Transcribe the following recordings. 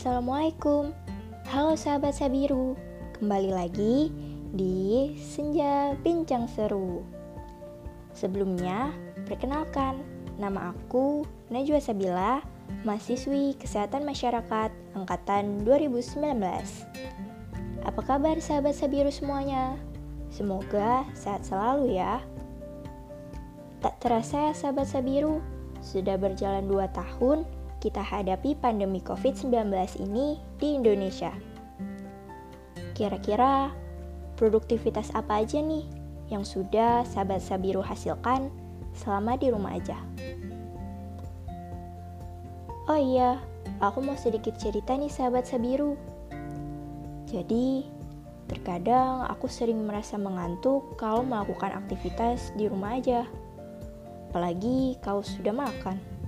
Assalamualaikum. Halo sahabat Sabiru Kembali lagi di Senja Bincang Seru. Sebelumnya, perkenalkan Nama aku Najwa Sabila Mahasiswi Kesehatan Masyarakat Angkatan 2019 Apa kabar sahabat Sabiru semuanya? Semoga sehat selalu ya. Tak terasa ya sahabat Sabiru Sudah berjalan 2 tahun kita hadapi pandemi COVID-19 ini di Indonesia. Kira-kira produktivitas apa aja nih yang sudah sahabat Sabiru hasilkan selama di rumah aja? Oh iya, aku mau sedikit cerita nih sahabat Sabiru. Jadi, terkadang aku sering merasa mengantuk kalau melakukan aktivitas di rumah aja. Apalagi kalau sudah makan.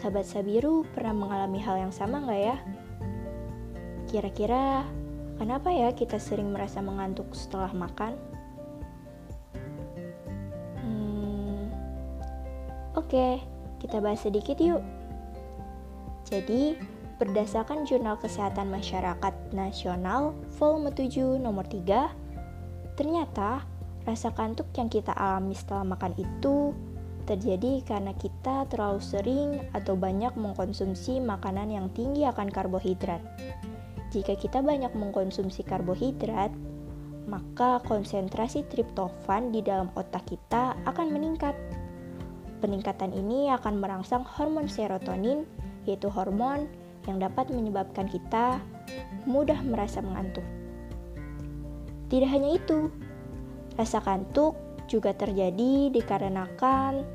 Sahabat Sabiru pernah mengalami hal yang sama nggak ya? Kira-kira kenapa ya kita sering merasa mengantuk setelah makan? Hmm, Oke, kita bahas sedikit yuk. Jadi, berdasarkan Jurnal Kesehatan Masyarakat Nasional volume 7 nomor 3, ternyata rasa kantuk yang kita alami setelah makan itu terjadi karena kita terlalu sering atau banyak mengkonsumsi makanan yang tinggi akan karbohidrat. Jika kita banyak mengkonsumsi karbohidrat, maka konsentrasi triptofan di dalam otak kita akan meningkat. Peningkatan ini akan merangsang hormon serotonin, yaitu hormon yang dapat menyebabkan kita mudah merasa mengantuk. Tidak hanya itu, rasa kantuk juga terjadi dikarenakan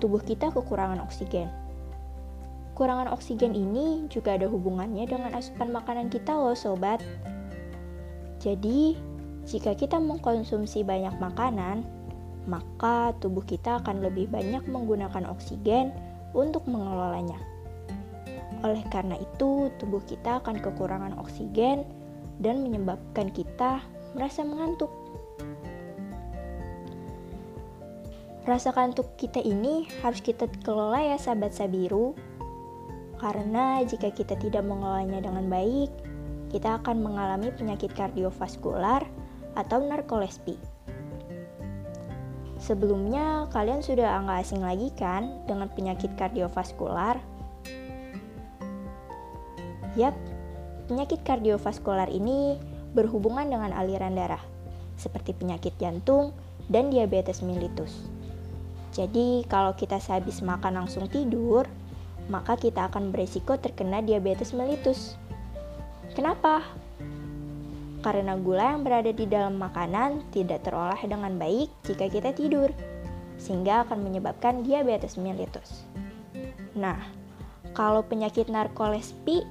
tubuh kita kekurangan oksigen. Kurangan oksigen ini juga ada hubungannya dengan asupan makanan kita loh sobat. Jadi, jika kita mengkonsumsi banyak makanan, maka tubuh kita akan lebih banyak menggunakan oksigen untuk mengelolanya. Oleh karena itu, tubuh kita akan kekurangan oksigen dan menyebabkan kita merasa mengantuk. Rasa kantuk kita ini harus kita kelola ya sahabat Sabiru. Karena jika kita tidak mengelolanya dengan baik, kita akan mengalami penyakit kardiovaskular atau narkolepsi. Sebelumnya, kalian sudah nggak asing lagi kan dengan penyakit kardiovaskular? Yap, penyakit kardiovaskular ini berhubungan dengan aliran darah, seperti penyakit jantung dan diabetes mellitus. Jadi, kalau kita sehabis makan langsung tidur, maka kita akan beresiko terkena diabetes mellitus. Kenapa? Karena gula yang berada di dalam makanan tidak terolah dengan baik jika kita tidur, sehingga akan menyebabkan diabetes mellitus. Nah, kalau penyakit narkolepsi,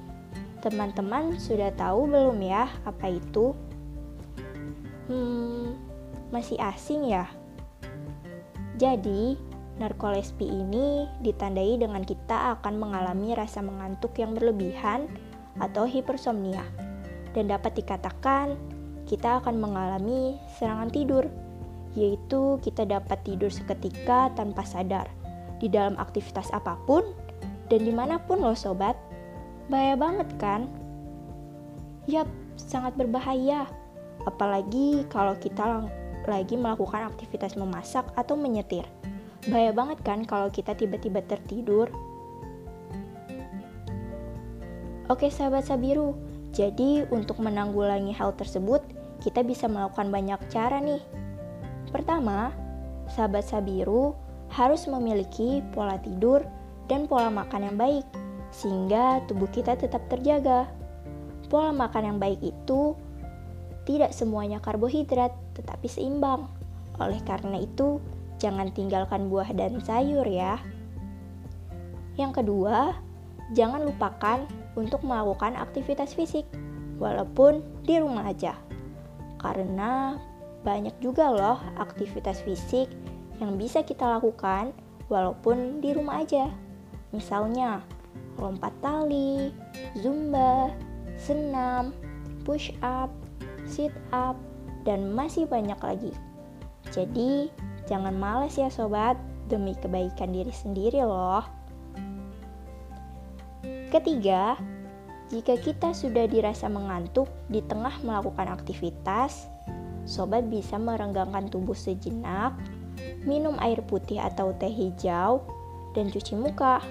teman-teman sudah tahu belum ya apa itu? Hmm, masih asing ya? Jadi, narkolepsi ini ditandai dengan kita akan mengalami rasa mengantuk yang berlebihan atau hipersomnia. Dan dapat dikatakan kita akan mengalami serangan tidur, yaitu kita dapat tidur seketika tanpa sadar di dalam aktivitas apa pun dan di mana pun loh sobat. Bahaya banget kan? Yap, sangat berbahaya. Apalagi kalau kita lagi melakukan aktivitas memasak atau menyetir. Bahaya banget kan kalau kita tiba-tiba tertidur. Oke sahabat Sabiru, jadi untuk menanggulangi hal tersebut, kita bisa melakukan banyak cara nih. Pertama, sahabat Sabiru harus memiliki pola tidur dan pola makan yang baik, sehingga tubuh kita tetap terjaga. Pola makan yang baik itu tidak semuanya karbohidrat, tetapi seimbang. Oleh karena itu, jangan tinggalkan buah dan sayur ya. Yang kedua, jangan lupakan untuk melakukan aktivitas fisik, walaupun di rumah aja. Karena banyak juga loh aktivitas fisik yang bisa kita lakukan walaupun di rumah aja. Misalnya, lompat tali, zumba, senam, push up, sit up, dan masih banyak lagi. Jadi, jangan males ya sobat, demi kebaikan diri sendiri loh. Ketiga, Jika kita sudah dirasa mengantuk di tengah melakukan aktivitas, sobat bisa merenggangkan tubuh sejenak, minum air putih atau teh hijau, dan cuci muka.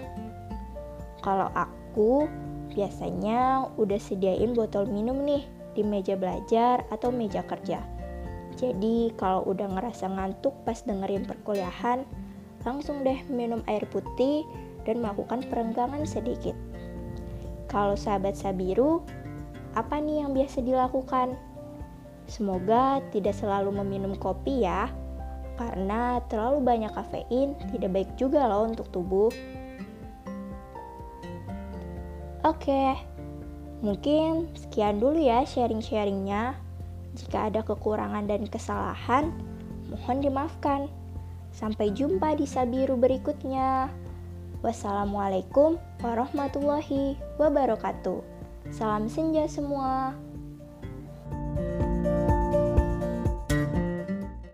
Kalau aku biasanya udah sediain botol minum nih di meja belajar atau meja kerja. Jadi kalau udah ngerasa ngantuk pas dengerin perkuliahan, langsung deh minum air putih dan melakukan perenggangan sedikit. Kalau sahabat Sabiru, apa nih yang biasa dilakukan? Semoga tidak selalu meminum kopi ya, karena terlalu banyak kafein tidak baik juga loh untuk tubuh. Oke, mungkin sekian dulu ya sharing-sharingnya. Jika ada kekurangan dan kesalahan, mohon dimaafkan. Sampai jumpa di Sabiru berikutnya. Wassalamualaikum warahmatullahi wabarakatuh. Salam senja semua.